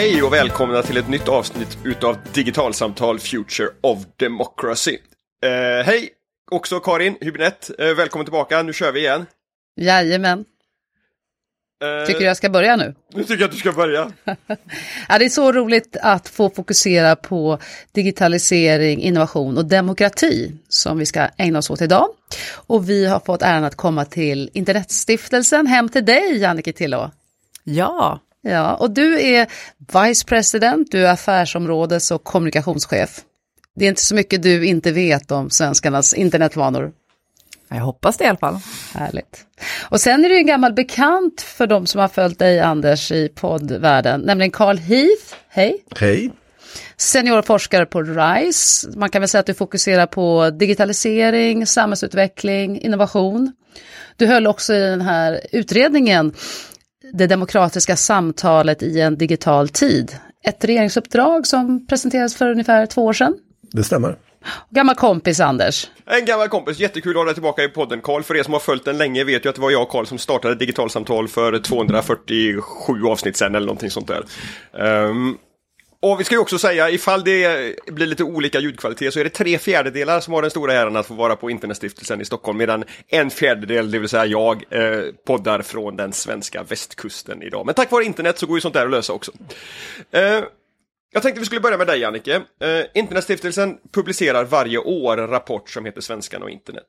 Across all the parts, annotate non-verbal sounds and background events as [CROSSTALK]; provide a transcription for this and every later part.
Hej och välkomna till ett nytt avsnitt utav Digitalsamtal Future of Democracy. Eh, hej också Karin Hübinette, eh, välkommen tillbaka, nu kör vi igen. Jajamän. Eh, Tycker du jag ska börja nu? [LAUGHS] Nu tycker jag att du ska börja. [LAUGHS] Ja, det är så roligt att få fokusera på digitalisering, innovation och demokrati som vi ska ägna oss åt idag. Och vi har fått äran att komma till Internetstiftelsen, hem till dig Jannike Tillå. Ja, Ja, och du är vice president, du är affärsområdes och kommunikationschef. Det är inte så mycket du inte vet om svenskarnas internetvanor. jag hoppas det i alla fall. Härligt. Och sen är det ju en gammal bekant för de som har följt dig Anders i poddvärlden, nämligen Carl Heath. Hej! Hej. Seniorforskare på RISE. Man kan väl säga att du fokuserar på digitalisering, samhällsutveckling, innovation. Du höll också i den här utredningen det demokratiska samtalet i en digital tid. Ett regeringsuppdrag som presenterades för ungefär två år sedan. Det stämmer. Gammal kompis Anders. En gammal kompis, jättekul att ha dig tillbaka i podden Karl. För er som har följt den länge vet ju att det var jag och Karl som startade Digitalsamtal för 247 avsnitt sen eller någonting sånt där. Ehm, och vi ska ju också säga, ifall det blir lite olika ljudkvalitet så är det tre fjärdedelar som har den stora äran att få vara på Internetstiftelsen i Stockholm medan en fjärdedel, det vill säga jag, eh, poddar från den svenska västkusten idag. Men tack vare internet så går ju sånt där att lösa också. Eh, jag tänkte vi skulle börja med dig Jannike. Eh, Internetstiftelsen publicerar varje år en rapport som heter Svenskan och internet.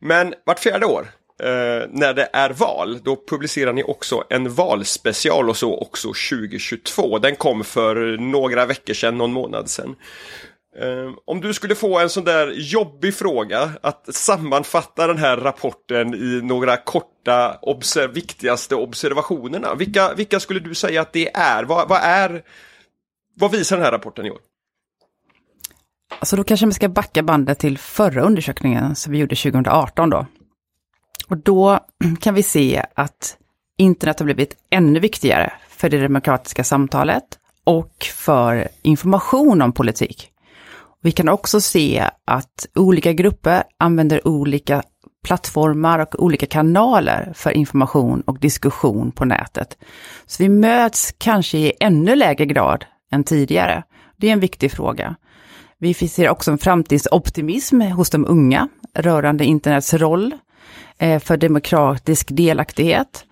Men vart fjärde år, eh, när det är val, då publicerar ni också en valspecial och så också 2022. Den kom för några veckor sedan, någon månad sedan. Eh, om du skulle få en sån där jobbig fråga att sammanfatta den här rapporten i några korta obser viktigaste observationerna. Vilka, vilka skulle du säga att det är? Vad, vad är vad visar den här rapporten i år? Alltså då kanske vi ska backa bandet till förra undersökningen som vi gjorde 2018 då. Och då kan vi se att internet har blivit ännu viktigare för det demokratiska samtalet och för information om politik. Vi kan också se att olika grupper använder olika plattformar och olika kanaler för information och diskussion på nätet. Så vi möts kanske i ännu lägre grad än tidigare. Det är en viktig fråga. Vi ser också en framtidsoptimism hos de unga rörande internets roll Eh, för demokratisk delaktighet.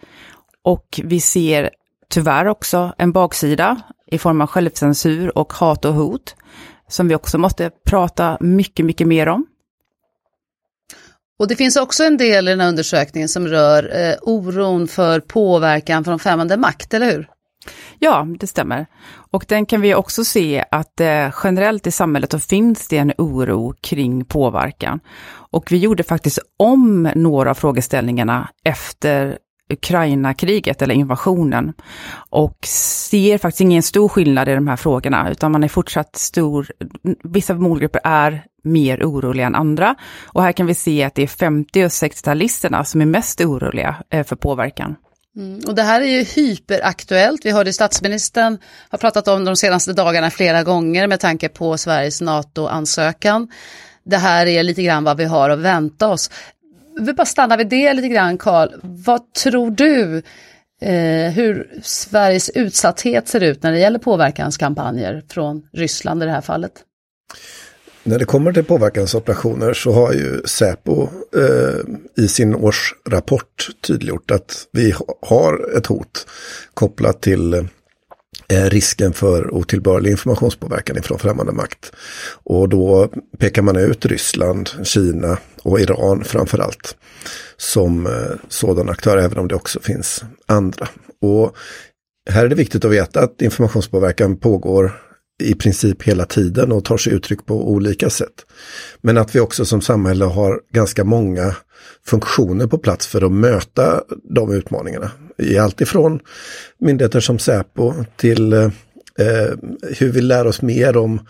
Och vi ser tyvärr också en baksida i form av självcensur och hat och hot som vi också måste prata mycket, mycket mer om. Och det finns också en del i den här undersökningen som rör eh, oron för påverkan från främmande makt, eller hur? Ja, det stämmer. Och den kan vi också se att eh, generellt i samhället så finns det en oro kring påverkan. Och vi gjorde faktiskt om några av frågeställningarna efter Ukraina-kriget eller invasionen. Och ser faktiskt ingen stor skillnad i de här frågorna, utan man är fortsatt stor, vissa målgrupper är mer oroliga än andra. Och här kan vi se att det är 50 och 60-talisterna som är mest oroliga eh, för påverkan. Mm. Och det här är ju hyperaktuellt. Vi hörde statsministern har pratat om de senaste dagarna flera gånger med tanke på Sveriges NATO-ansökan. Det här är lite grann vad vi har att vänta oss. Vi bara stannar vid det lite grann, Karl. Vad tror du eh, hur Sveriges utsatthet ser ut när det gäller påverkanskampanjer från Ryssland i det här fallet? När det kommer till påverkansoperationer så har ju Säpo eh, i sin årsrapport tydliggjort att vi har ett hot kopplat till eh, risken för otillbörlig informationspåverkan från främmande makt. Och då pekar man ut Ryssland, Kina och Iran framför allt som eh, sådana aktörer, även om det också finns andra. Och här är det viktigt att veta att informationspåverkan pågår i princip hela tiden och tar sig uttryck på olika sätt. Men att vi också som samhälle har ganska många funktioner på plats för att möta de utmaningarna. I allt ifrån myndigheter som Säpo till eh, eh, hur vi lär oss mer om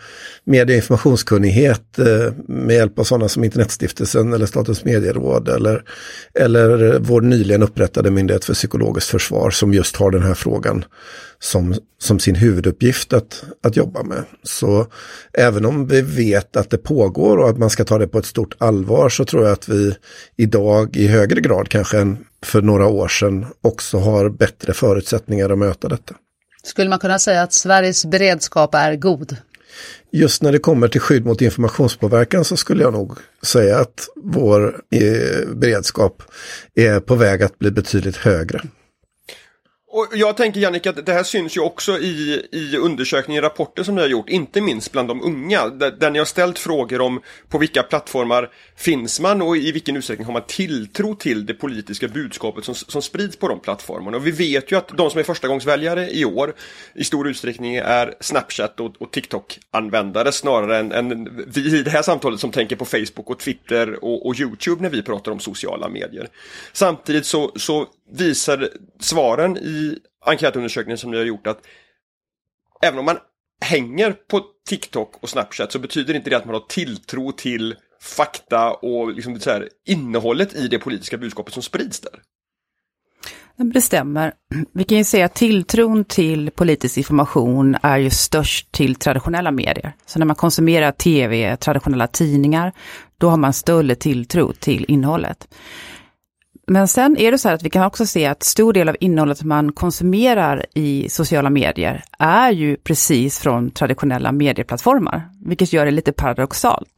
medie och informationskunnighet eh, med hjälp av sådana som Internetstiftelsen eller Statens medieråd eller, eller vår nyligen upprättade myndighet för psykologiskt försvar som just har den här frågan som, som sin huvuduppgift att, att jobba med. Så även om vi vet att det pågår och att man ska ta det på ett stort allvar så tror jag att vi idag i högre grad kanske än för några år sedan också har bättre förutsättningar att möta detta. Skulle man kunna säga att Sveriges beredskap är god? Just när det kommer till skydd mot informationspåverkan så skulle jag nog säga att vår eh, beredskap är på väg att bli betydligt högre. Och jag tänker Jannica, att det här syns ju också i, i undersökningar, rapporter som ni har gjort, inte minst bland de unga, där, där ni har ställt frågor om på vilka plattformar finns man och i vilken utsträckning har man tilltro till det politiska budskapet som, som sprids på de plattformarna. Och vi vet ju att de som är förstagångsväljare i år i stor utsträckning är Snapchat och, och TikTok-användare snarare än, än, vi i det här samtalet som tänker på Facebook och Twitter och, och YouTube när vi pratar om sociala medier. Samtidigt så, så visar svaren i enkätundersökningen som ni har gjort att även om man hänger på TikTok och Snapchat så betyder inte det att man har tilltro till fakta och liksom så här, innehållet i det politiska budskapet som sprids där. Det stämmer. Vi kan ju säga att tilltron till politisk information är ju störst till traditionella medier. Så när man konsumerar tv, traditionella tidningar, då har man större tilltro till innehållet. Men sen är det så här att vi kan också se att stor del av innehållet man konsumerar i sociala medier är ju precis från traditionella medieplattformar, vilket gör det lite paradoxalt.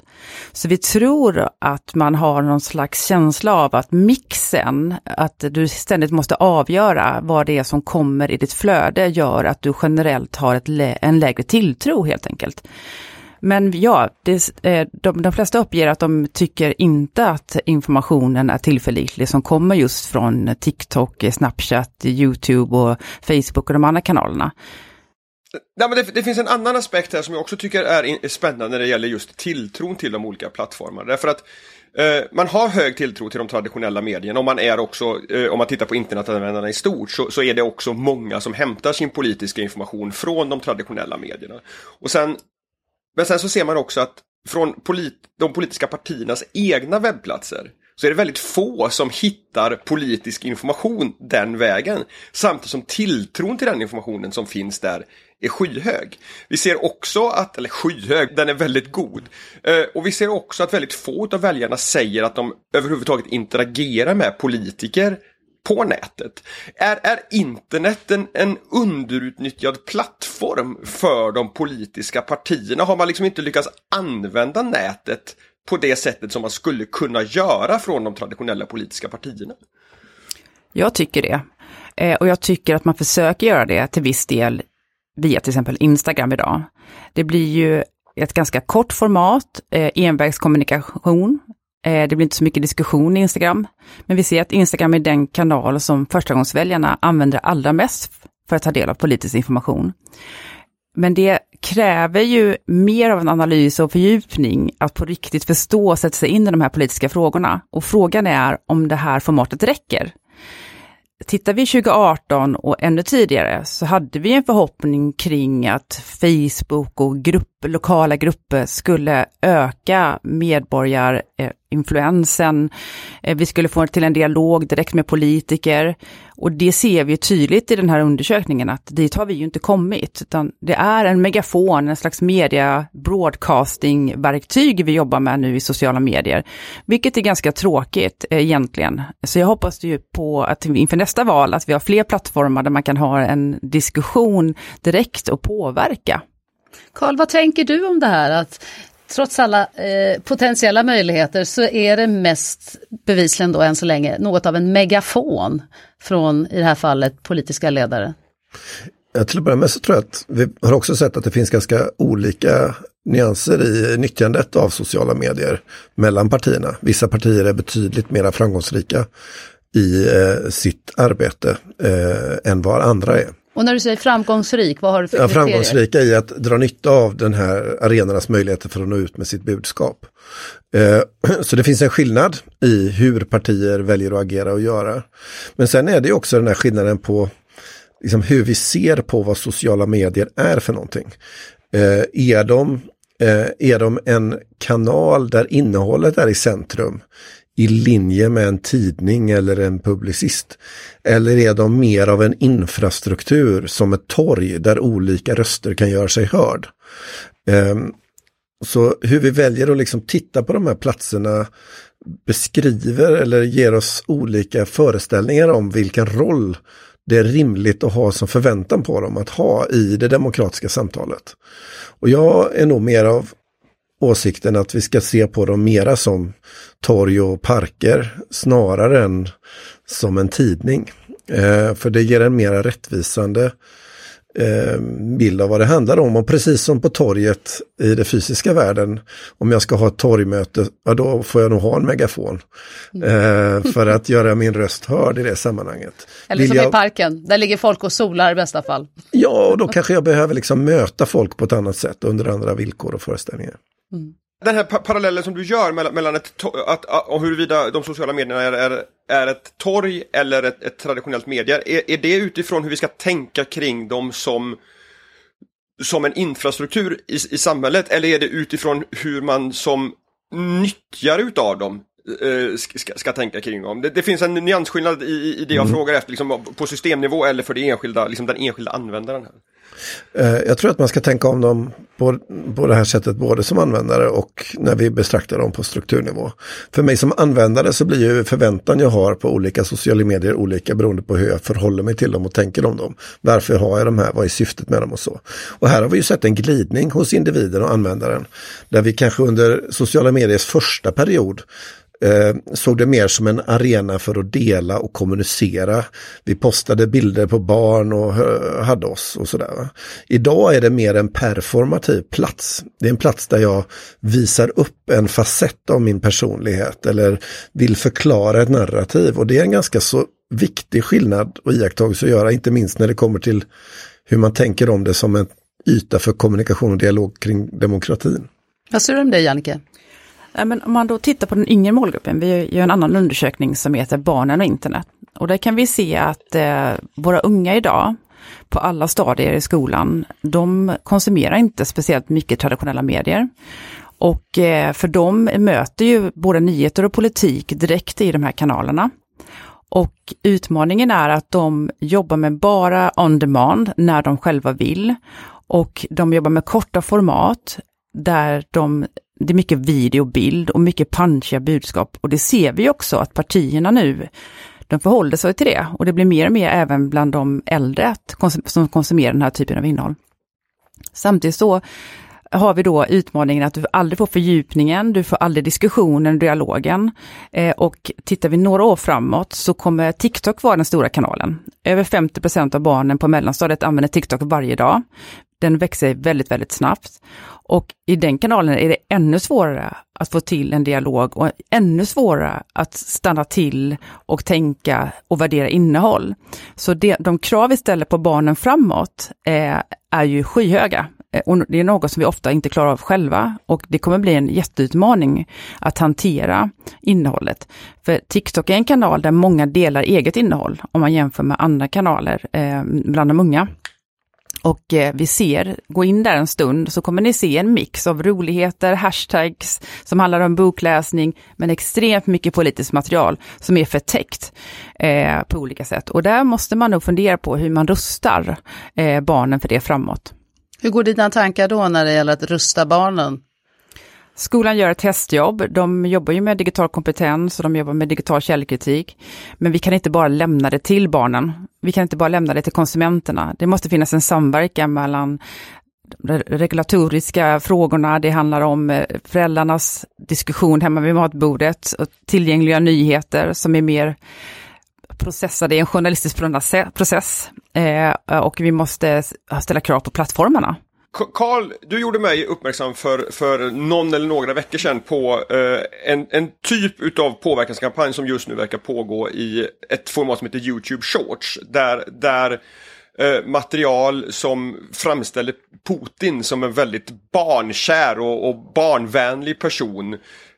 Så vi tror att man har någon slags känsla av att mixen, att du ständigt måste avgöra vad det är som kommer i ditt flöde, gör att du generellt har ett, en lägre tilltro helt enkelt. Men ja, det, eh, de, de flesta uppger att de tycker inte att informationen är tillförlitlig som kommer just från TikTok, Snapchat, YouTube och Facebook och de andra kanalerna. Nej, men det, det, finns en annan aspekt här som jag också tycker är, är spännande när det gäller just tilltron till de olika plattformarna. Därför att eh, man har hög tilltro till de traditionella medierna och man är också, eh, om man tittar på internetanvändarna i stort, så, så, är det också många som hämtar sin politiska information från de traditionella medierna. Och sen men sen så ser man också att från polit de politiska partiernas egna webbplatser så är det väldigt få som hittar politisk information den vägen. Samtidigt som tilltron till den informationen som finns där är skyhög. Vi ser också att, eller skyhög, den är väldigt god. Eh, och vi ser också att väldigt få av väljarna säger att de överhuvudtaget interagerar med politiker på nätet. Är, är internet en, en underutnyttjad plattform för de politiska partierna? Har man liksom inte lyckats använda nätet på det sättet som man skulle kunna göra från de traditionella politiska partierna? Jag tycker det. Eh, och jag tycker att man försöker göra det till viss del via till exempel Instagram idag. Det blir ju ett ganska kort format, eh, envägskommunikation, Eh, det blir inte så mycket diskussion i Instagram. Men vi ser att Instagram är den kanal som förstagångsväljarna använder allra mest för att ta del av politisk information. Men det kräver ju mer av en analys och fördjupning att på riktigt förstå och sätta sig in i de här politiska frågorna. Och frågan är om det här formatet räcker. Tittar vi 2018 och ännu tidigare så hade vi en förhoppning kring att Facebook och grupp, lokala grupper skulle öka medborgarinfluensen. Eh, vi skulle få till en dialog direkt med politiker. Och det ser vi tydligt i den här undersökningen att dit har vi ju inte kommit, utan det är en megafon, en slags media broadcasting-verktyg vi jobbar med nu i sociala medier, vilket är ganska tråkigt eh, egentligen. Så jag hoppas ju på att inför nästa val att vi har fler plattformar där man kan ha en diskussion direkt och påverka. Karl, vad tänker du om det här att trots alla eh, potentiella möjligheter så är det mest bevisligen då än så länge något av en megafon från i det här fallet politiska ledare? Ja, till att börja med så tror jag att vi har också sett att det finns ganska olika nyanser i nyttjandet av sociala medier mellan partierna. Vissa partier är betydligt mer framgångsrika i eh, sitt arbete eh, än vad andra är. Och när du säger framgångsrik, vad har du för kriterier? Framgångsrika i att dra nytta av den här arenornas möjligheter för att nå ut med sitt budskap. Eh, [CLEARS THROAT] så det finns en skillnad i hur partier väljer att agera och göra. Men sen är det också den här skillnaden på liksom, hur vi ser på vad sociala medier är för någonting. Eh, är, de, eh, är de en kanal där innehållet är i centrum? I linje med en tidning eller en publicist? Eller är de mer av en infrastruktur som ett torg där olika röster kan göra sig hörd? Um, så hur vi väljer att liksom titta på de här platserna beskriver eller ger oss olika föreställningar om vilken roll det är rimligt att ha som förväntan på dem att ha i det demokratiska samtalet. Och jag är nog mer av åsikten att vi ska se på dem mera som torg och parker snarare än som en tidning. Eh, för det ger en mera rättvisande eh, bild av vad det handlar om. Och precis som på torget i den fysiska världen, om jag ska ha ett torgmöte, ja då får jag nog ha en megafon. Eh, för att [LAUGHS] göra min röst hörd i det sammanhanget. Eller Vill som jag, i parken, där ligger folk och solar i bästa fall. Ja, och då kanske jag behöver liksom möta folk på ett annat sätt under andra villkor och föreställningar. Den här pa parallellen som du gör mellan, mellan ett att, att, och huruvida de sociala medierna är, är, är ett torg eller ett, ett traditionellt media, är, är det utifrån hur vi ska tänka kring dem som som en infrastruktur i, i samhället eller är det utifrån hur man som nyttjare utav dem eh, ska, ska tänka kring dem? Det, det finns en nyansskillnad i, i det jag frågar efter, liksom, på systemnivå eller för det enskilda, liksom den enskilda användaren. Här. Eh, jag tror att man ska tänka om dem på, på det här sättet både som användare och när vi betraktar dem på strukturnivå. För mig som användare så blir ju förväntan jag har på olika sociala medier olika beroende på hur jag förhåller mig till dem och tänker om dem. Varför har jag de här? Vad är syftet med dem och så? Och här har vi ju sett en glidning hos individen och användaren. Där vi kanske under sociala mediers första period eh, såg det mer som en arena för att dela och kommunicera. Vi postade bilder på barn och hade oss och sådär. Idag är det mer en performativ plats. Det är en plats där jag visar upp en facett av min personlighet eller vill förklara ett narrativ och det är en ganska så viktig skillnad och iakttagelse att göra, inte minst när det kommer till hur man tänker om det som en yta för kommunikation och dialog kring demokratin. Vad säger du om det Jannike? Men om man då tittar på den yngre målgruppen, vi gör en annan undersökning som heter Barnen och internet. Och där kan vi se att eh, våra unga idag, på alla stadier i skolan, de konsumerar inte speciellt mycket traditionella medier. Och eh, för de möter ju både nyheter och politik direkt i de här kanalerna. Och utmaningen är att de jobbar med bara on demand när de själva vill. Och de jobbar med korta format där de, det är mycket video och bild och mycket punchiga budskap. Och det ser vi också att partierna nu, de förhåller sig till det. Och det blir mer och mer även bland de äldre att konsum- som konsumerar den här typen av innehåll. Samtidigt så har vi då utmaningen att du aldrig får fördjupningen, du får aldrig diskussionen, dialogen. Eh, och tittar vi några år framåt så kommer TikTok vara den stora kanalen. Över 50% av barnen på mellanstadiet använder TikTok varje dag. Den växer väldigt, väldigt snabbt. Och i den kanalen är det ännu svårare att få till en dialog och ännu svårare att stanna till och tänka och värdera innehåll. Så det, de krav vi ställer på barnen framåt eh, är ju skyhöga. Eh, och det är något som vi ofta inte klarar av själva och det kommer bli en jätteutmaning att hantera innehållet. För TikTok är en kanal där många delar eget innehåll om man jämför med andra kanaler eh, bland de unga. Och eh, vi ser, gå in där en stund så kommer ni se en mix av roligheter, hashtags som handlar om bokläsning, men extremt mycket politiskt material som är förtäckt eh, på olika sätt. Och där måste man nog fundera på hur man rustar eh, barnen för det framåt. Hur går dina tankar då när det gäller att rusta barnen? Skolan gör ett testjobb. De jobbar ju med digital kompetens och de jobbar med digital källkritik. Men vi kan inte bara lämna det till barnen. Vi kan inte bara lämna det till konsumenterna. Det måste finnas en samverkan mellan de regulatoriska frågorna, det handlar om eh, föräldrarnas diskussion hemma vid matbordet och tillgängliga nyheter som är mer processade i en journalistisk process. Eh, och vi måste ställa krav på plattformarna. Karl, du gjorde mig uppmärksam för, för någon eller några veckor sedan på eh, en, en typ utav påverkanskampanj som just nu verkar pågå i ett format som heter YouTube Shorts. Där, där eh, material som framställer Putin som en väldigt barnkär och, och barnvänlig person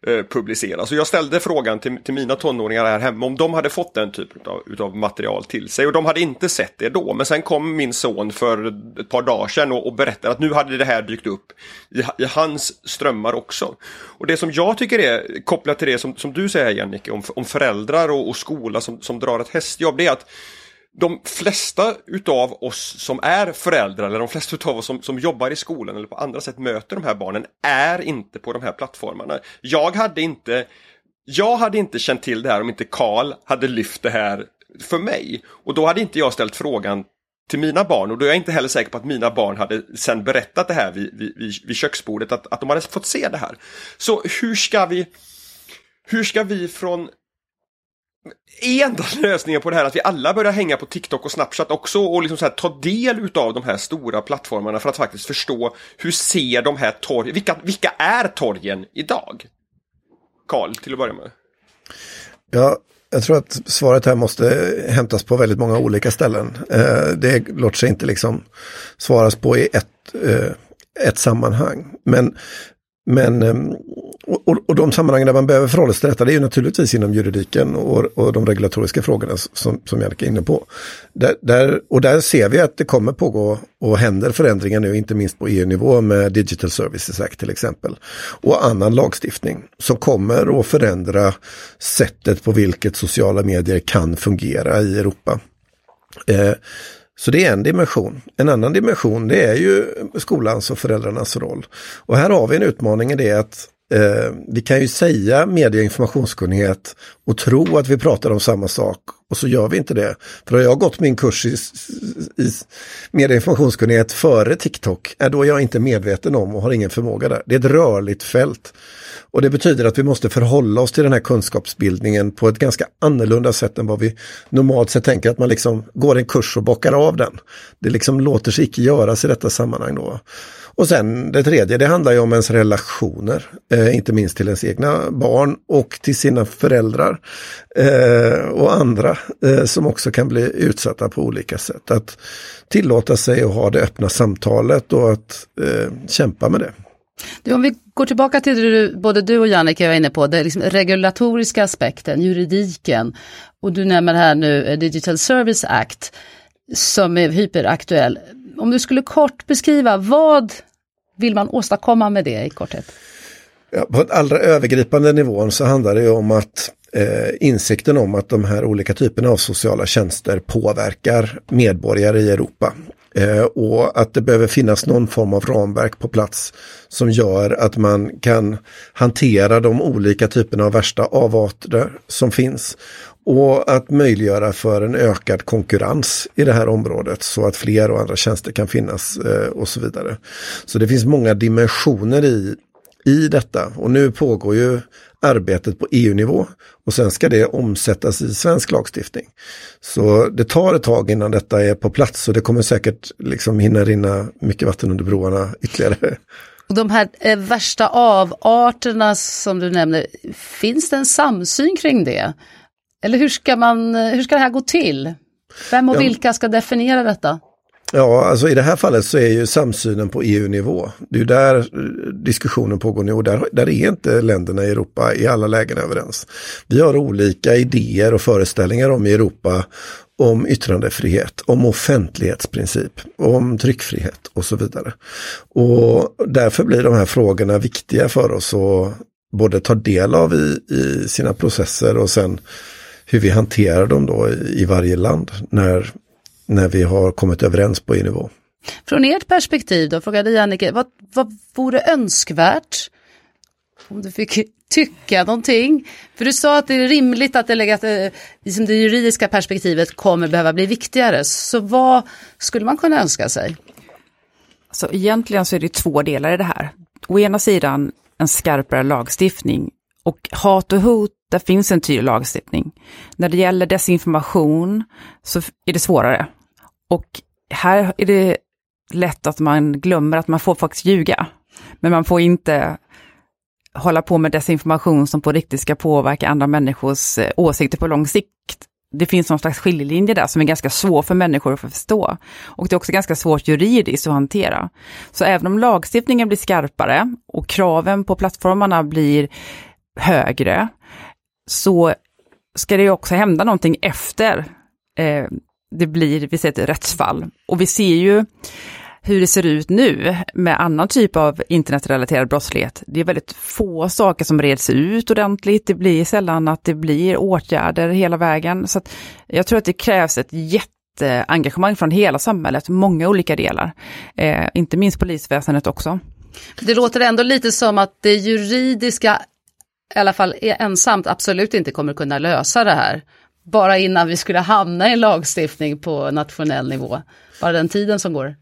eh, publiceras. Och jag ställde frågan till, till mina tonåringar här hemma om de hade fått den typen av utav material till sig och de hade inte sett det då. Men sen kom min son för ett par dagar sedan och, och berättade att nu hade det här dykt upp i, i hans strömmar också. Och det som jag tycker är kopplat till det som, som du säger Jannike om, om föräldrar och, och skola som, som drar ett hästjobb, det är att de flesta utav oss som är föräldrar eller de flesta utav oss som, som jobbar i skolan eller på andra sätt möter de här barnen är inte på de här plattformarna. Jag hade inte jag hade inte känt till det här om inte Karl hade lyft det här för mig. Och då hade inte jag ställt frågan till mina barn och då är jag inte heller säker på att mina barn hade sen berättat det här vid, vid, vid köksbordet, att, att de hade fått se det här. Så hur ska vi, hur ska vi från är enda [LAUGHS] lösningen på det här att vi alla börjar hänga på TikTok och Snapchat också och liksom så här, ta del utav de här stora plattformarna för att faktiskt förstå hur ser de här torgen, vilka, vilka är torgen idag? Karl, till att börja med. Ja, jag tror att svaret här måste hämtas på väldigt många olika ställen. Eh, det låter sig inte liksom svaras på i ett, eh, ett sammanhang. Men men, eh, och, och de sammanhangen där man behöver förhålla sig till detta, det är ju naturligtvis inom juridiken och, och de regulatoriska frågorna som, som Jannica är inne på. Där, där, och där ser vi att det kommer pågå och händer förändringar nu, inte minst på EU-nivå med Digital Services Act till exempel. Och annan lagstiftning som kommer att förändra sättet på vilket sociala medier kan fungera i Europa. Eh, så det är en dimension. En annan dimension det är ju skolans och föräldrarnas roll. Och här har vi en utmaning i det att eh, vi kan ju säga media och informationskunnighet och tro att vi pratar om samma sak och så gör vi inte det. För har jag gått min kurs i, i media och informationskunnighet före TikTok, är då är jag inte medveten om och har ingen förmåga där. Det är ett rörligt fält. Och det betyder att vi måste förhålla oss till den här kunskapsbildningen på ett ganska annorlunda sätt än vad vi normalt sett tänker att man liksom går en kurs och bockar av den. Det liksom låter sig icke göras i detta sammanhang då. Och sen det tredje, det handlar ju om ens relationer, eh, inte minst till ens egna barn och till sina föräldrar eh, och andra eh, som också kan bli utsatta på olika sätt. Att tillåta sig att ha det öppna samtalet och att eh, kämpa med det. Du, om vi går tillbaka till det du, både du och Jannike var inne på, den liksom regulatoriska aspekten, juridiken. Och du nämner här nu eh, Digital Service Act som är hyperaktuell. Om du skulle kort beskriva vad vill man åstadkomma med det i korthet? Ja, på ett allra övergripande nivån så handlar det om att eh, insikten om att de här olika typerna av sociala tjänster påverkar medborgare i Europa. Eh, och att det behöver finnas någon form av ramverk på plats som gör att man kan hantera de olika typerna av värsta avarter som finns. Och att möjliggöra för en ökad konkurrens i det här området så att fler och andra tjänster kan finnas eh, och så vidare. Så det finns många dimensioner i, i detta och nu pågår ju arbetet på EU-nivå och sen ska det omsättas i svensk lagstiftning. Så det tar ett tag innan detta är på plats och det kommer säkert liksom hinna rinna mycket vatten under broarna ytterligare. Och de här eh, värsta avarterna som du nämner, finns det en samsyn kring det? Eller hur ska, man, hur ska det här gå till? Vem och ja. vilka ska definiera detta? Ja, alltså i det här fallet så är ju samsynen på EU-nivå. Det är ju där eh, diskussionen pågår nu och där, där är inte länderna i Europa i alla lägen överens. Vi har olika idéer och föreställningar om i Europa om yttrandefrihet, om offentlighetsprincip, om tryckfrihet och så vidare. Och därför blir de här frågorna viktiga för oss att både ta del av i, i sina processer och sen hur vi hanterar dem då i, varje land när när vi har kommit överens på EU-nivå. Från ert perspektiv då, frågade Jannike, vad, vad vore önskvärt om du fick tycka någonting? För du sa att det är rimligt att det, eh, liksom det juridiska perspektivet kommer behöva bli viktigare. Så vad skulle man kunna önska sig? Så egentligen så är det två delar i det här. Å ena sidan en skarpare lagstiftning och hat och hot, där finns en tydlig lagstiftning. När det gäller desinformation så är det svårare. Och här är det lätt att man glömmer att man får faktiskt ljuga. Men man får inte hålla på med desinformation som på riktigt ska påverka andra människors eh, åsikter på lång sikt. Det finns någon slags skiljelinje där som är ganska svår för människor att förstå. Och det är också ganska svårt juridiskt att hantera. Så även om lagstiftningen blir skarpare och kraven på plattformarna blir högre, så ska det ju också hända någonting efter eh, det blir, vi ser ett rättsfall. Och vi ser ju hur det ser ut nu med annan typ av internetrelaterad brottslighet. Det är väldigt få saker som reds ut ordentligt. Det blir sällan att det blir åtgärder hela vägen. Så jag tror att det krävs ett jätteengagemang från hela samhället, många olika delar. Eh, inte minst polisväsendet också. Det låter ändå lite som att det juridiska i alla fall ensamt absolut inte kommer kunna lösa det här bara innan vi skulle hamna i lagstiftning på nationell nivå. Bara den tiden som går.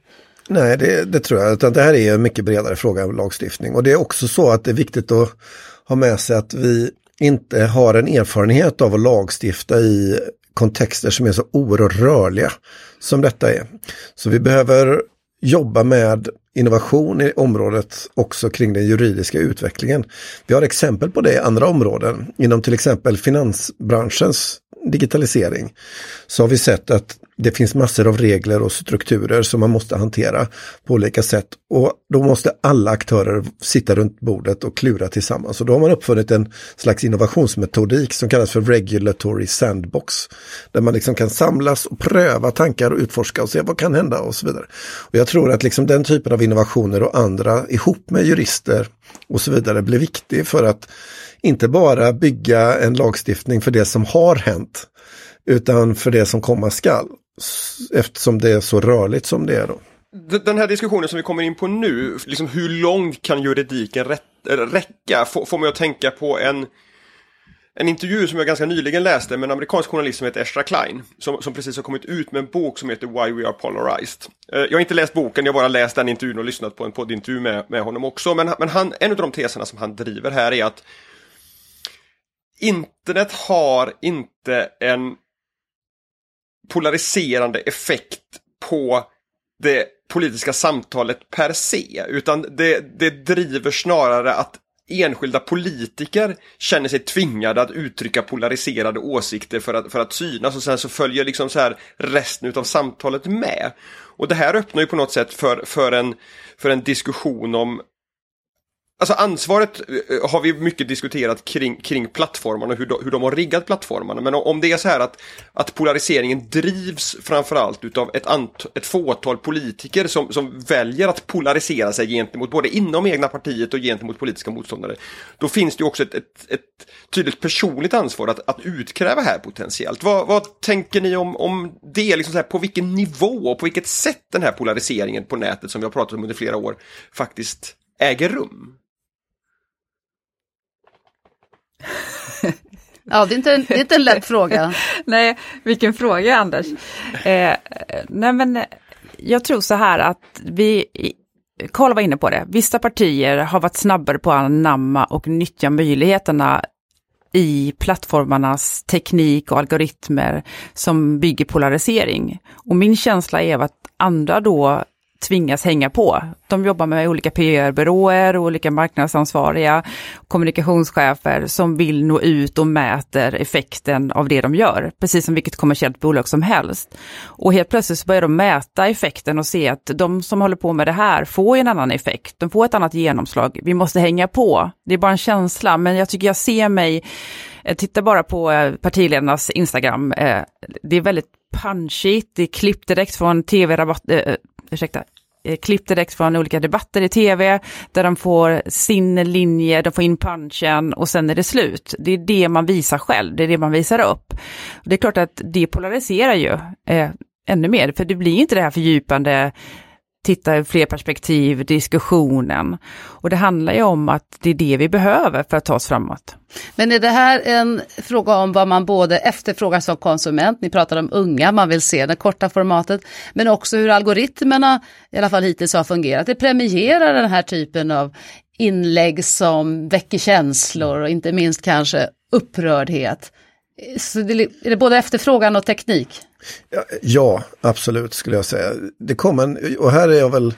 Nej, det, det tror jag, utan det här är en mycket bredare fråga än lagstiftning. Och det är också så att det är viktigt att ha med sig att vi inte har en erfarenhet av att lagstifta i kontexter som är så oerhört rörliga som detta är. Så vi behöver jobba med innovation i området också kring den juridiska utvecklingen. Vi har exempel på det i andra områden. Inom till exempel finansbranschens digitalisering så har vi sett att det finns massor av regler och strukturer som man måste hantera på olika sätt. Och då måste alla aktörer sitta runt bordet och klura tillsammans. Och då har man uppfunnit en slags innovationsmetodik som kallas för regulatory sandbox. Där man liksom kan samlas och pröva tankar och utforska och se vad kan hända och så vidare. Och jag tror att liksom den typen av innovationer och andra ihop med jurister och så vidare blir viktig för att inte bara bygga en lagstiftning för det som har hänt utan för det som komma skall. Eftersom det är så rörligt som det är då. Den här diskussionen som vi kommer in på nu, liksom hur långt kan juridiken eh, räcka? Får mig att tänka på en, en intervju som jag ganska nyligen läste med en amerikansk journalist som heter Ezra Klein. Som, som precis har kommit ut med en bok som heter Why We Are Polarized. Eh, jag har inte läst boken, jag har bara läst den intervjun och lyssnat på en poddintervju med, med honom också. Men, men han, en av de teserna som han driver här är att internet har inte en polariserande effekt på det politiska samtalet per se, utan det, det driver snarare att enskilda politiker känner sig tvingade att uttrycka polariserade åsikter för att, för att synas och sen så följer liksom så här resten av samtalet med. Och det här öppnar ju på något sätt för, för, en, för en diskussion om Alltså ansvaret eh, har vi mycket diskuterat kring, kring plattformarna och hur de, hur de har riggat plattformarna. Men om det är så här att, att polariseringen drivs framförallt utav ett, ant, ett fåtal politiker som, som väljer att polarisera sig gentemot både inom egna partiet och gentemot politiska motståndare. Då finns det ju också ett, ett, ett tydligt personligt ansvar att, att utkräva här potentiellt. Vad, vad tänker ni om, om det? Liksom så här, på vilken nivå och på vilket sätt den här polariseringen på nätet som vi har pratat om under flera år faktiskt äger rum? [LAUGHS] Ja, det är, inte en, det är inte en lätt fråga. [LAUGHS] nej, vilken fråga Anders. Eh, nej men, eh, jag tror så här att vi, Karl var inne på det, vissa partier har varit snabbare på att anamma och nyttja möjligheterna i plattformarnas teknik och algoritmer som bygger polarisering. Och min känsla är att andra då tvingas hänga på. De jobbar med olika PR-byråer, olika marknadsansvariga, kommunikationschefer som vill nå ut och mäter effekten av det de gör, precis som vilket kommersiellt bolag som helst. Och helt plötsligt börjar de mäta effekten och se att de som håller på med det här får en annan effekt, de får ett annat genomslag. Vi måste hänga på. Det är bara en känsla, men jag tycker jag ser mig eh, Titta bara på eh, partiledarnas Instagram. Eh, det är väldigt punchigt, det är klippt direkt från tv-rabatt, ursäkta, eh, klipp direkt från olika debatter i tv, där de får sin linje, de får in punchen och sen är det slut. Det är det man visar själv, det är det man visar upp. Det är klart att det polariserar ju eh, ännu mer, för det blir inte det här fördjupande titta i fler perspektiv, diskussionen. Och det handlar ju om att det är det vi behöver för att ta oss framåt. Men är det här en fråga om vad man både efterfrågar som konsument, ni pratar om unga, man vill se det korta formatet, men också hur algoritmerna, i alla fall hittills har fungerat. Det premierar den här typen av inlägg som väcker känslor och inte minst kanske upprördhet. Så det, är det både efterfrågan och teknik? Ja, ja, absolut skulle jag säga. Det kommer en, och här är jag väl,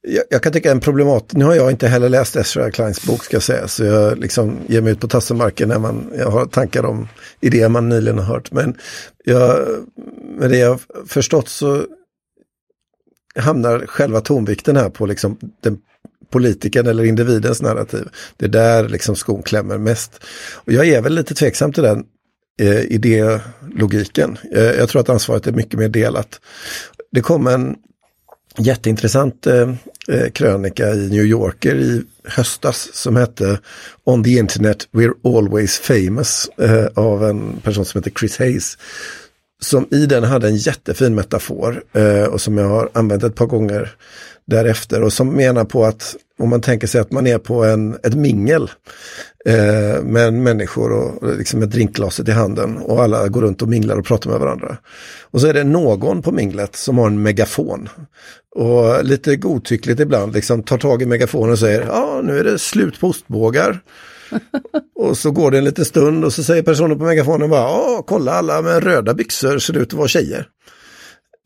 jag, jag kan tycka en problemat, nu har jag inte heller läst Ezra Kleins bok ska jag säga, så jag liksom ger mig ut på tassemarken när man, jag har tankar om idéer man nyligen har hört. Men jag, med det jag förstått så hamnar själva tonvikten här på liksom den politikern eller individens narrativ. Det är där liksom skon klämmer mest. Och jag är väl lite tveksam till den eh, idélogiken. Eh, jag tror att ansvaret är mycket mer delat. Det kom en jätteintressant eh, eh, krönika i New Yorker i höstas som hette On the Internet We're Always Famous eh, av en person som heter Chris Hayes. Som i den hade en jättefin metafor eh, och som jag har använt ett par gånger därefter och som menar på att om man tänker sig att man är på en, ett mingel eh, med människor och liksom med drinkglaset i handen och alla går runt och minglar och pratar med varandra. Och så är det någon på minglet som har en megafon. Och lite godtyckligt ibland liksom tar tag i megafonen och säger ja nu är det slut på ostbågar. [LAUGHS] och så går det en liten stund och så säger personen på megafonen bara ja kolla alla med röda byxor ser ut att vara tjejer.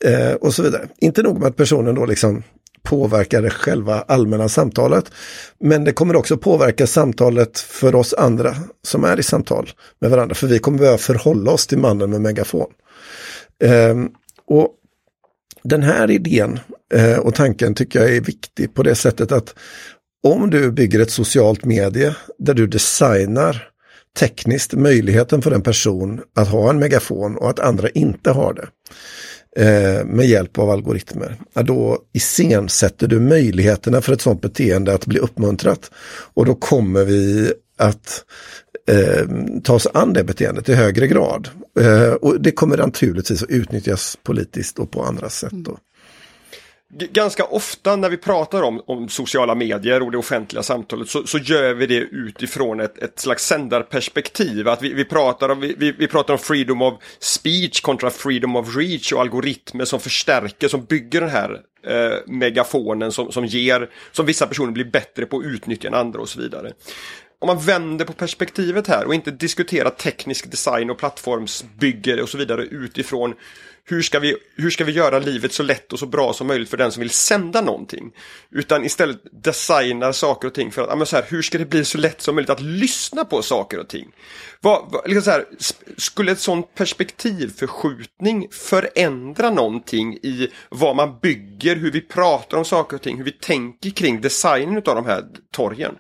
Eh, och så vidare. Inte nog med att personen då liksom påverkar det själva allmänna samtalet. Men det kommer också påverka samtalet för oss andra som är i samtal med varandra. För vi kommer behöva förhålla oss till mannen med megafon. Eh, och den här idén eh, och tanken tycker jag är viktig på det sättet att om du bygger ett socialt medie där du designar tekniskt möjligheten för en person att ha en megafon och att andra inte har det eh, med hjälp av algoritmer. Ja, då iscensätter du möjligheterna för ett sådant beteende att bli uppmuntrat. Och då kommer vi att eh, ta oss an det beteendet i högre grad. Eh, och det kommer naturligtvis att utnyttjas politiskt och på andra sätt. Då ganska ofta när vi pratar om, om sociala medier och det offentliga samtalet så, så gör vi det utifrån ett, ett slags sändarperspektiv. Att vi, vi, pratar om, vi, vi pratar om freedom of speech kontra freedom of reach och algoritmer som förstärker, som bygger den här eh, megafonen som, som ger, som vissa personer blir bättre på att utnyttja än andra och så vidare om man vänder på perspektivet här och inte diskuterar teknisk design och plattformsbygge och så vidare utifrån hur ska, vi, hur ska vi göra livet så lätt och så bra som möjligt för den som vill sända någonting. Utan istället designar saker och ting för att, ja, så här, hur ska det bli så lätt som möjligt att lyssna på saker och ting. Vad, vad, liksom så här, skulle ett sånt perspektivförskjutning förändra någonting i vad man bygger, hur vi pratar om saker och ting, hur vi tänker kring designen av de här torgen?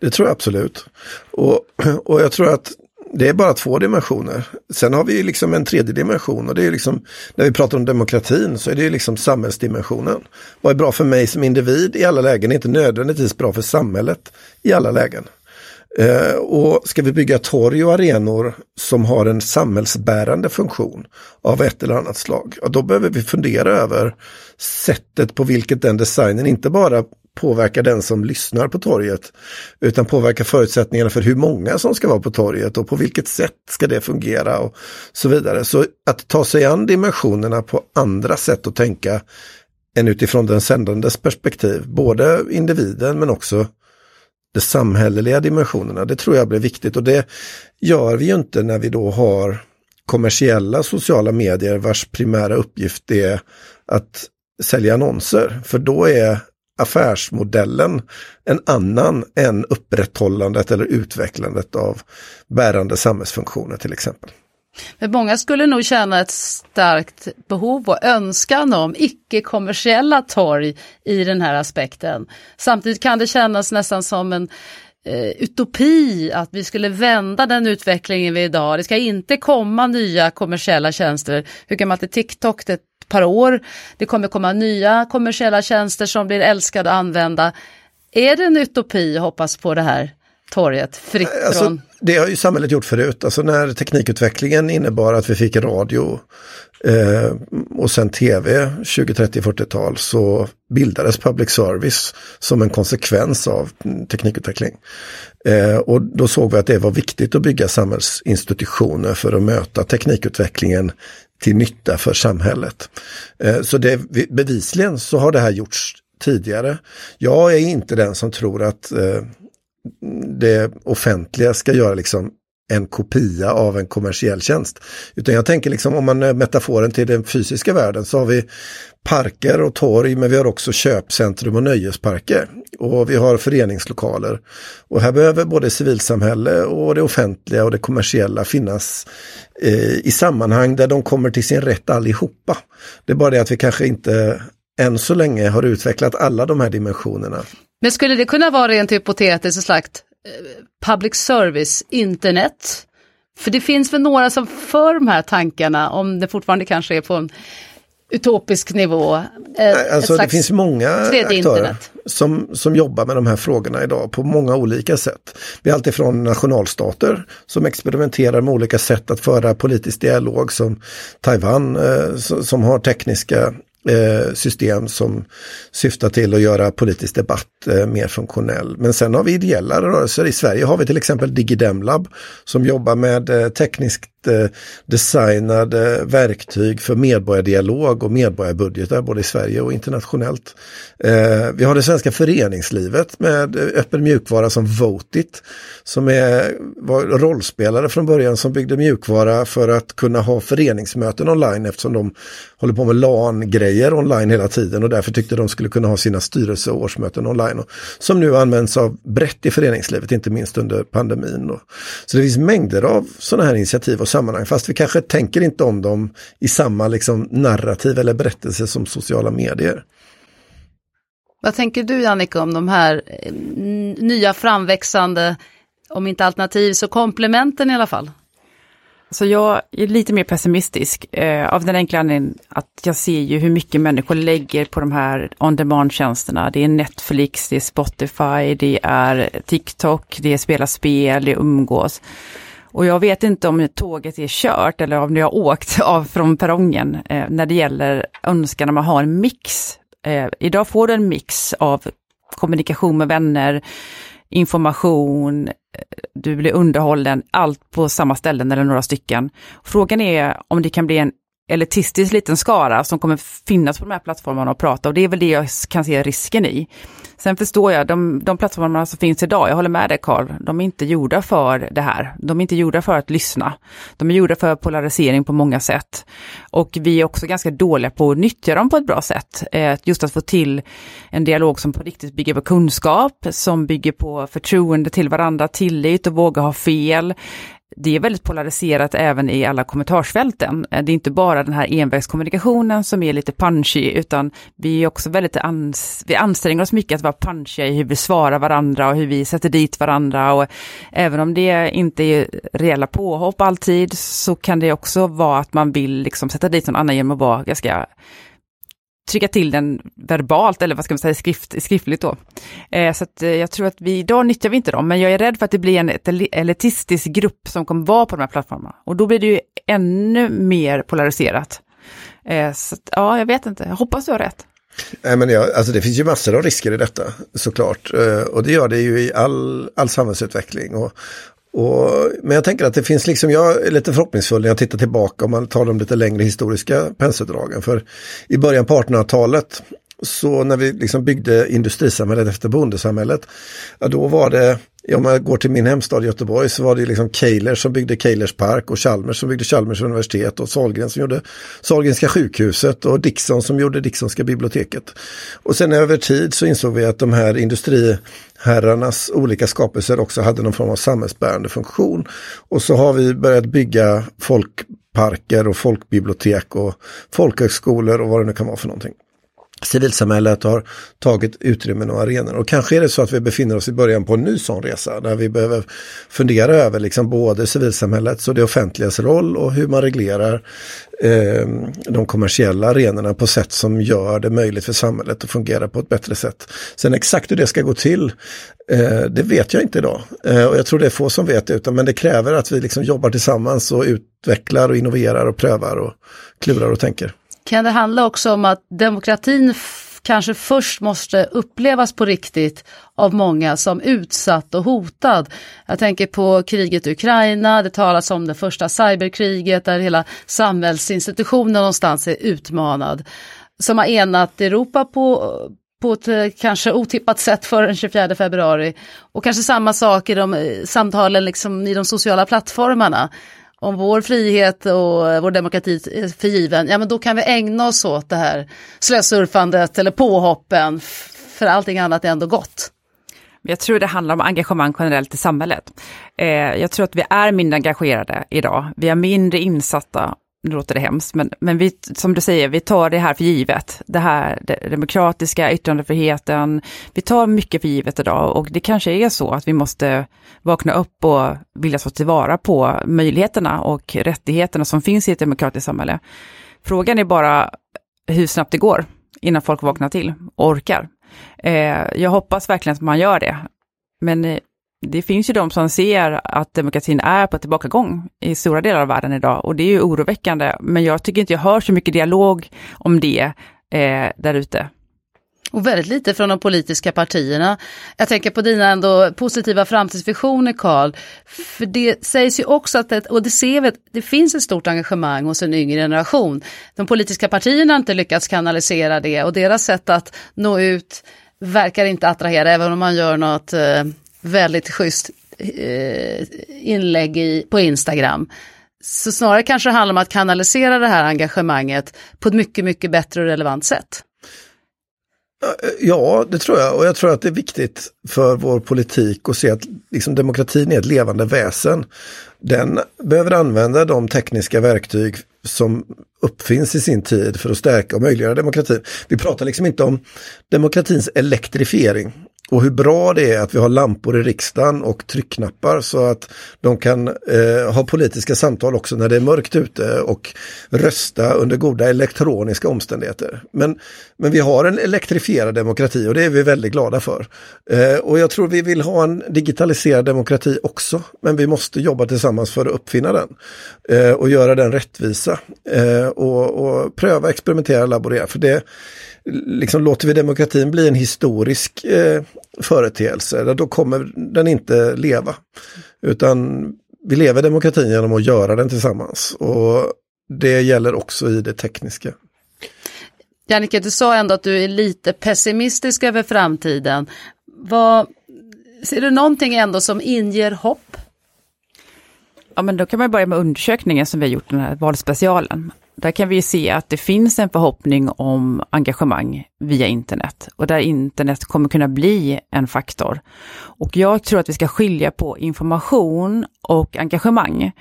Det tror jag absolut. Och, [CLEARS THROAT] och jag tror att det är bara två dimensioner. Sen har vi liksom en tredje dimension och det är liksom, när vi pratar om demokratin så är det liksom samhällsdimensionen. Vad är bra för mig som individ i alla lägen är inte nödvändigtvis bra för samhället i alla lägen. Eh, och ska vi bygga torg och arenor som har en samhällsbärande funktion av ett eller annat slag, ja, då behöver vi fundera över sättet på vilket den designen inte bara påverkar den som lyssnar på torget utan påverkar förutsättningarna för hur många som ska vara på torget och på vilket sätt ska det fungera och så vidare. Så att ta sig an dimensionerna på andra sätt att tänka än utifrån den sändandes perspektiv, både individen men också de samhälleliga dimensionerna. Det tror jag blir viktigt och det gör vi ju inte när vi då har kommersiella sociala medier vars primära uppgift är att sälja annonser. För då är affärsmodellen en annan än upprätthållandet eller utvecklandet av bärande samhällsfunktioner till exempel. Men många skulle nog känna ett starkt behov och önskan om icke-kommersiella torg i den här aspekten. Samtidigt kan det kännas nästan som en eh, utopi att vi skulle vända den utvecklingen vi idag. Det ska inte komma nya kommersiella tjänster. Hur kan man till TikTok? Det par år. Det kommer komma nya kommersiella tjänster som blir älskade att använda. Är det en utopi att hoppas på det här torget fritt alltså, från... Det har ju samhället gjort förut, alltså när teknikutvecklingen innebar att vi fick radio eh, och sen tv 20, 30, 40-tal så bildades public service som en konsekvens av teknikutveckling. Eh, och då såg vi att det var viktigt att bygga samhällsinstitutioner för att möta teknikutvecklingen till nytta för samhället. Eh, så det, bevisligen så har det här gjorts tidigare. Jag är inte den som tror att eh, det offentliga ska göra liksom en kopia av en kommersiell tjänst. Utan jag tänker liksom om man eh, metaforen till den fysiska världen så har vi parker och torg men vi har också köpcentrum och nöjesparker. Och vi har föreningslokaler. Och här behöver både civilsamhälle och det offentliga och det kommersiella finnas eh, i sammanhang där de kommer till sin rätt allihopa. Det är bara det att vi kanske inte än så länge har utvecklat alla de här dimensionerna. Men skulle det kunna vara rent hypotetiskt slags eh, public service, internet? För det finns väl några som för de här tankarna, om det fortfarande kanske är på en utopisk nivå. Ett alltså, det finns många aktörer som, som jobbar med de här frågorna idag på många olika sätt. Vi har alltifrån nationalstater som experimenterar med olika sätt att föra politisk dialog som Taiwan eh, som har tekniska eh, system som syftar till att göra politisk debatt eh, mer funktionell. Men sen har vi ideella rörelser. I Sverige har vi till exempel Digidemlab som jobbar med eh, tekniskt Eh, designade verktyg för medborgardialog och medborgarbudgetar både i Sverige och internationellt. Eh, vi har det svenska föreningslivet med öppen mjukvara som Votit som är, var rollspelare från början som byggde mjukvara för att kunna ha föreningsmöten online eftersom de håller på med LAN-grejer online hela tiden och därför tyckte de skulle kunna ha sina styrelse och årsmöten online. Och, som nu används av brett i föreningslivet, inte minst under pandemin. Och, så det finns mängder av sådana här initiativ och sammanhang, fast vi kanske tänker inte om dem i samma liksom, narrativ eller berättelse som sociala medier. Vad tänker du Jannica om de här eh, nya framväxande, om inte alternativ så komplementen i alla fall? Så jag är lite mer pessimistisk eh, av den enkla anledningen att jag ser ju hur mycket människor lägger på de här on-demand-tjänsterna. Det är Netflix, det är Spotify, det är TikTok, det är spela spel, det är umgås. Och jag vet inte om tåget är kört eller om ni har åkt [LAUGHS] av från perrongen eh, när det gäller önskan om att ha en mix. Eh, idag får du en mix av kommunikation med vänner, information, eh, du blir underhållen, allt på samma ställen eller några stycken. Frågan är om det kan bli en elitistisk liten skara som kommer finnas på de här plattformarna och prata och det är väl det jag kan se risken i. Sen förstår jag, de, de plattformarna som finns idag, jag håller med dig Karl, de är inte gjorda för det här. De är inte gjorda för att lyssna. De är gjorda för polarisering på många sätt. Och vi är också ganska dåliga på att nyttja dem på ett bra sätt. Eh, just att få till en dialog som på riktigt bygger på kunskap, som bygger på förtroende till varandra, tillit och våga ha fel det är väldigt polariserat även i alla kommentarsfälten. Eh, det är inte bara den här envägskommunikationen som är lite punchy, utan vi är också väldigt ans vi anstränger oss mycket att vara punchiga i hur vi svarar varandra och hur vi sätter dit varandra. Och även om det inte är reella påhopp alltid, så kan det också vara att man vill liksom sätta dit någon annan genom att vara ganska trycka till den verbalt, eller vad ska man säga, skrift, skriftligt då. Eh, så att, eh, jag tror att vi, idag nyttjar vi inte dem, men jag är rädd för att det blir en elitistisk grupp som kommer vara på de här plattformarna. Och då blir det ju ännu mer polariserat. Eh, så att, ja, jag vet inte, jag hoppas du har rätt. Nej, men jag, alltså det finns ju massor av risker i detta såklart. Eh, och det gör det ju i all, all samhällsutveckling. Och, och, men jag tänker att det finns liksom, jag är lite förhoppningsfull när jag tittar tillbaka om man tar de lite längre historiska penseldragen. För i början på 1800-talet så när vi liksom byggde industrisamhället efter bondesamhället, ja, då var det, om man går till min hemstad Göteborg så var det liksom Kejler som byggde Keilers park och Chalmers som byggde Chalmers universitet och Sahlgren som gjorde Sahlgrenska sjukhuset och Dixon som gjorde Dixonska biblioteket. Och sen över tid så insåg vi att de här industriherrarnas olika skapelser också hade någon form av samhällsbärande funktion. Och så har vi börjat bygga folkparker och folkbibliotek och folkhögskolor och vad det nu kan vara för någonting civilsamhället har tagit utrymmen och arenor. Och kanske är det så att vi befinner oss i början på en ny sån resa där vi behöver fundera över liksom både civilsamhällets och det offentligas roll och hur man reglerar eh, de kommersiella arenorna på sätt som gör det möjligt för samhället att fungera på ett bättre sätt. Sen exakt hur det ska gå till, eh, det vet jag inte idag. Eh, och jag tror det är få som vet det, utan, men det kräver att vi liksom jobbar tillsammans och utvecklar och innoverar och prövar och klurar och tänker. Kan det handla också om att demokratin kanske först måste upplevas på riktigt av många som utsatt och hotad. Jag tänker på kriget i Ukraina, det talas om det första cyberkriget där hela samhällsinstitutionen någonstans är utmanad. Som har enat Europa på, på ett eh, kanske otippat sätt före den 24 februari. Och kanske samma sak i de eh, samtalen liksom i de sociala plattformarna om vår frihet och eh, vår demokrati är förgiven, ja men då kan vi ägna oss åt det här slösurfandet eller påhoppen, för allting annat är ändå gott. Jag tror det handlar om engagemang generellt i samhället. Eh, jag tror att vi är mindre engagerade idag. Vi är mindre insatta nu låter det hemskt, men, men vi, som du säger, vi tar det här för givet. Det här det demokratiska, yttrandefriheten, vi tar mycket för givet idag och det kanske är så att vi måste vakna upp och vilja ta tillvara på möjligheterna och rättigheterna som finns i ett demokratiskt samhälle. Frågan är bara hur snabbt det går innan folk vaknar till och orkar. Eh, jag hoppas verkligen att man gör det. Men eh, det finns ju de som ser att demokratin är på tillbakagång i stora delar av världen idag och det är ju oroväckande. Men jag tycker inte jag hör så mycket dialog om det eh, där ute. Och väldigt lite från de politiska partierna. Jag tänker på dina ändå positiva framtidsvisioner Karl. För det sägs ju också att, det, och det ser vi, det finns ett stort engagemang hos en yngre generation. De politiska partierna har inte lyckats kanalisera det och deras sätt att nå ut verkar inte attrahera, även om man gör något eh, väldigt schysst eh, inlägg i, på Instagram. Så snarare kanske det handlar om att kanalisera det här engagemanget på ett mycket, mycket bättre och relevant sätt. Eh, ja, det tror jag. Och jag tror att det är viktigt för vår politik att se att liksom, demokratin är ett levande väsen. Den behöver använda de tekniska verktyg som uppfinns i sin tid för att stärka och möjliggöra demokratin. Vi pratar liksom inte om demokratins elektrifiering. Och hur bra det är att vi har lampor i riksdagen och tryckknappar så att de kan eh, ha politiska samtal också när det är mörkt ute och rösta under goda elektroniska omständigheter. Men, men vi har en elektrifierad demokrati och det är vi väldigt glada för. Eh, och jag tror vi vill ha en digitaliserad demokrati också, men vi måste jobba tillsammans för att uppfinna den eh, och göra den rättvisa eh, och, och pröva, experimentera, laborera. För det liksom låter vi demokratin bli en historisk eh, företeelse, då kommer den inte leva. Utan vi lever demokratin genom att göra den tillsammans. Och det gäller också i det tekniska. Jannike, du sa ändå att du är lite pessimistisk över framtiden. Vad, ser du någonting ändå som inger hopp? Ja, men då kan man börja med undersökningen som vi har gjort, den här valspecialen. Där kan vi se att det finns en förhoppning om engagemang via internet och där internet kommer kunna bli en faktor. Och jag tror att vi ska skilja på information och engagemang.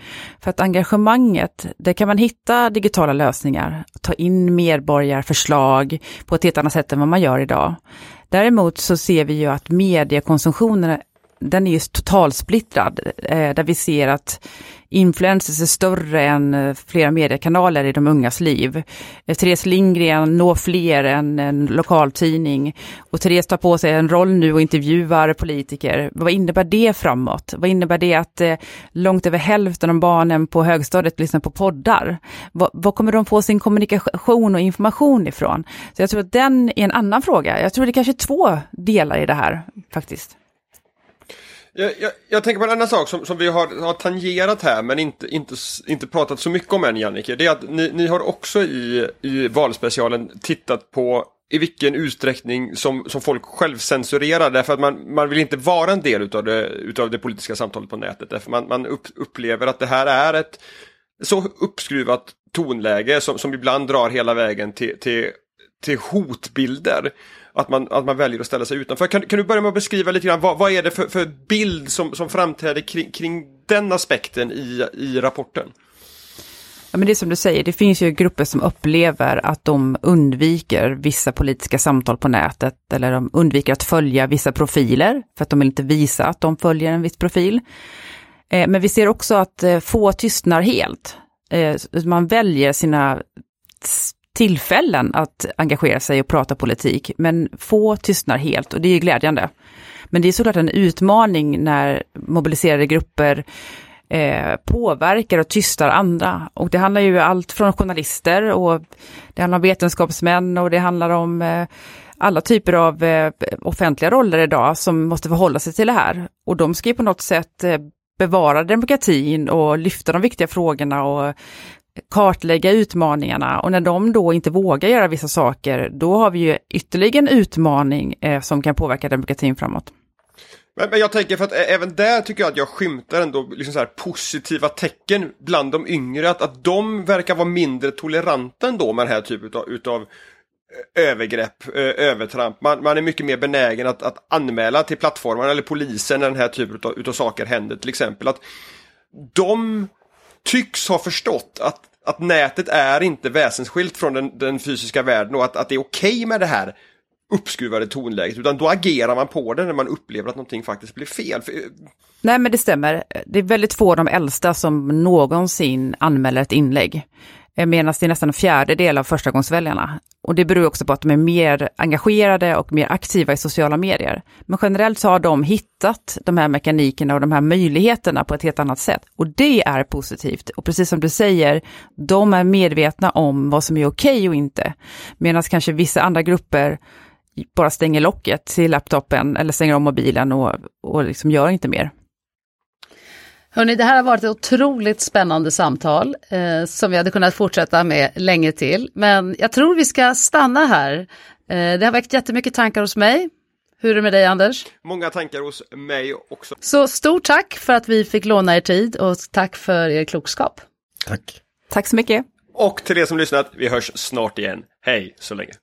För att engagemanget, där kan man hitta digitala lösningar, ta in medborgarförslag på ett helt annat sätt än vad man gör idag. Däremot så ser vi ju att mediekonsumtionen den är ju totalsplittrad, eh, där vi ser att influencers är större än eh, flera mediekanaler i de ungas liv. Eh, Therese Lindgren når fler än en lokaltidning och Therese tar på sig en roll nu och intervjuar politiker. Vad innebär det framåt? Vad innebär det att eh, långt över hälften av barnen på högstadiet lyssnar på poddar? Var kommer de få sin kommunikation och information ifrån? Så jag tror att den är en annan fråga. Jag tror det är kanske är två delar i det här faktiskt. Jag, jag, jag, tänker på en annan sak som, som vi har, har tangerat här men inte, inte, inte pratat så mycket om än Jannike. Det är att ni, ni har också i, i valspecialen tittat på i vilken utsträckning som, som folk självcensurerar därför att man, man vill inte vara en del utav det, utav det politiska samtalet på nätet. Därför man, man upp, upplever att det här är ett så uppskruvat tonläge som, som ibland drar hela vägen till, till, till hotbilder att man, att man väljer att ställa sig utanför. Kan, kan du börja med att beskriva lite grann vad, vad är det för, för bild som, som framträder kring, kring den aspekten i, i rapporten? Ja, men det är som du säger, det finns ju grupper som upplever att de undviker vissa politiska samtal på nätet eller de undviker att följa vissa profiler för att de vill inte visa att de följer en viss profil. Eh, men vi ser också att eh, få tystnar helt. Eh, man väljer sina tillfällen att engagera sig och prata politik, men få tystnar helt och det är glädjande. Men det är såklart en utmaning när mobiliserade grupper eh, påverkar och tystar andra. Och det handlar ju allt från journalister och det handlar om vetenskapsmän och det handlar om eh, alla typer av eh, offentliga roller idag som måste förhålla sig till det här. Och de ska ju på något sätt eh, bevara demokratin och lyfta de viktiga frågorna och kartlägga utmaningarna och när de då inte vågar göra vissa saker, då har vi ju ytterligare en utmaning eh, som kan påverka demokratin framåt. Men, men, jag tänker för att eh, även där tycker jag att jag skymtar ändå liksom så positiva tecken bland de yngre. Att, att de verkar vara mindre toleranta ändå med den här typen utav, utav övergrepp, eh, övertramp. Man, man, är mycket mer benägen att, att anmäla till plattformarna eller polisen när den här typen av utav saker händer. Till exempel att de tycks ha förstått att, att nätet är inte väsensskilt från den, den fysiska världen och att, att det är okej okay med det här uppskruvade tonläget utan då agerar man på det när man upplever att någonting faktiskt blir fel. Nej men det stämmer. Det är väldigt få av de äldsta som någonsin anmäler ett inlägg. Medan det är nästan en fjärdedel av förstagångsväljarna. Och det beror också på att de är mer engagerade och mer aktiva i sociala medier. Men generellt så har de hittat de här mekanikerna och de här möjligheterna på ett helt annat sätt. Och det är positivt. Och precis som du säger, de är medvetna om vad som är okej och inte. Medan kanske vissa andra grupper bara stänger locket till laptopen eller stänger om mobilen och, och liksom gör inte mer. Hörni, det här har varit ett otroligt spännande samtal eh, som vi hade kunnat fortsätta med länge till. Men jag tror vi ska stanna här. Eh, det har väckt jättemycket tankar hos mig. Hur är det med dig Anders? Många tankar hos mig också. Så stort tack för att vi fick låna er tid och tack för er klokskap. Tack. Tack så mycket. Och till er som lyssnat, vi hörs snart igen. Hej så länge.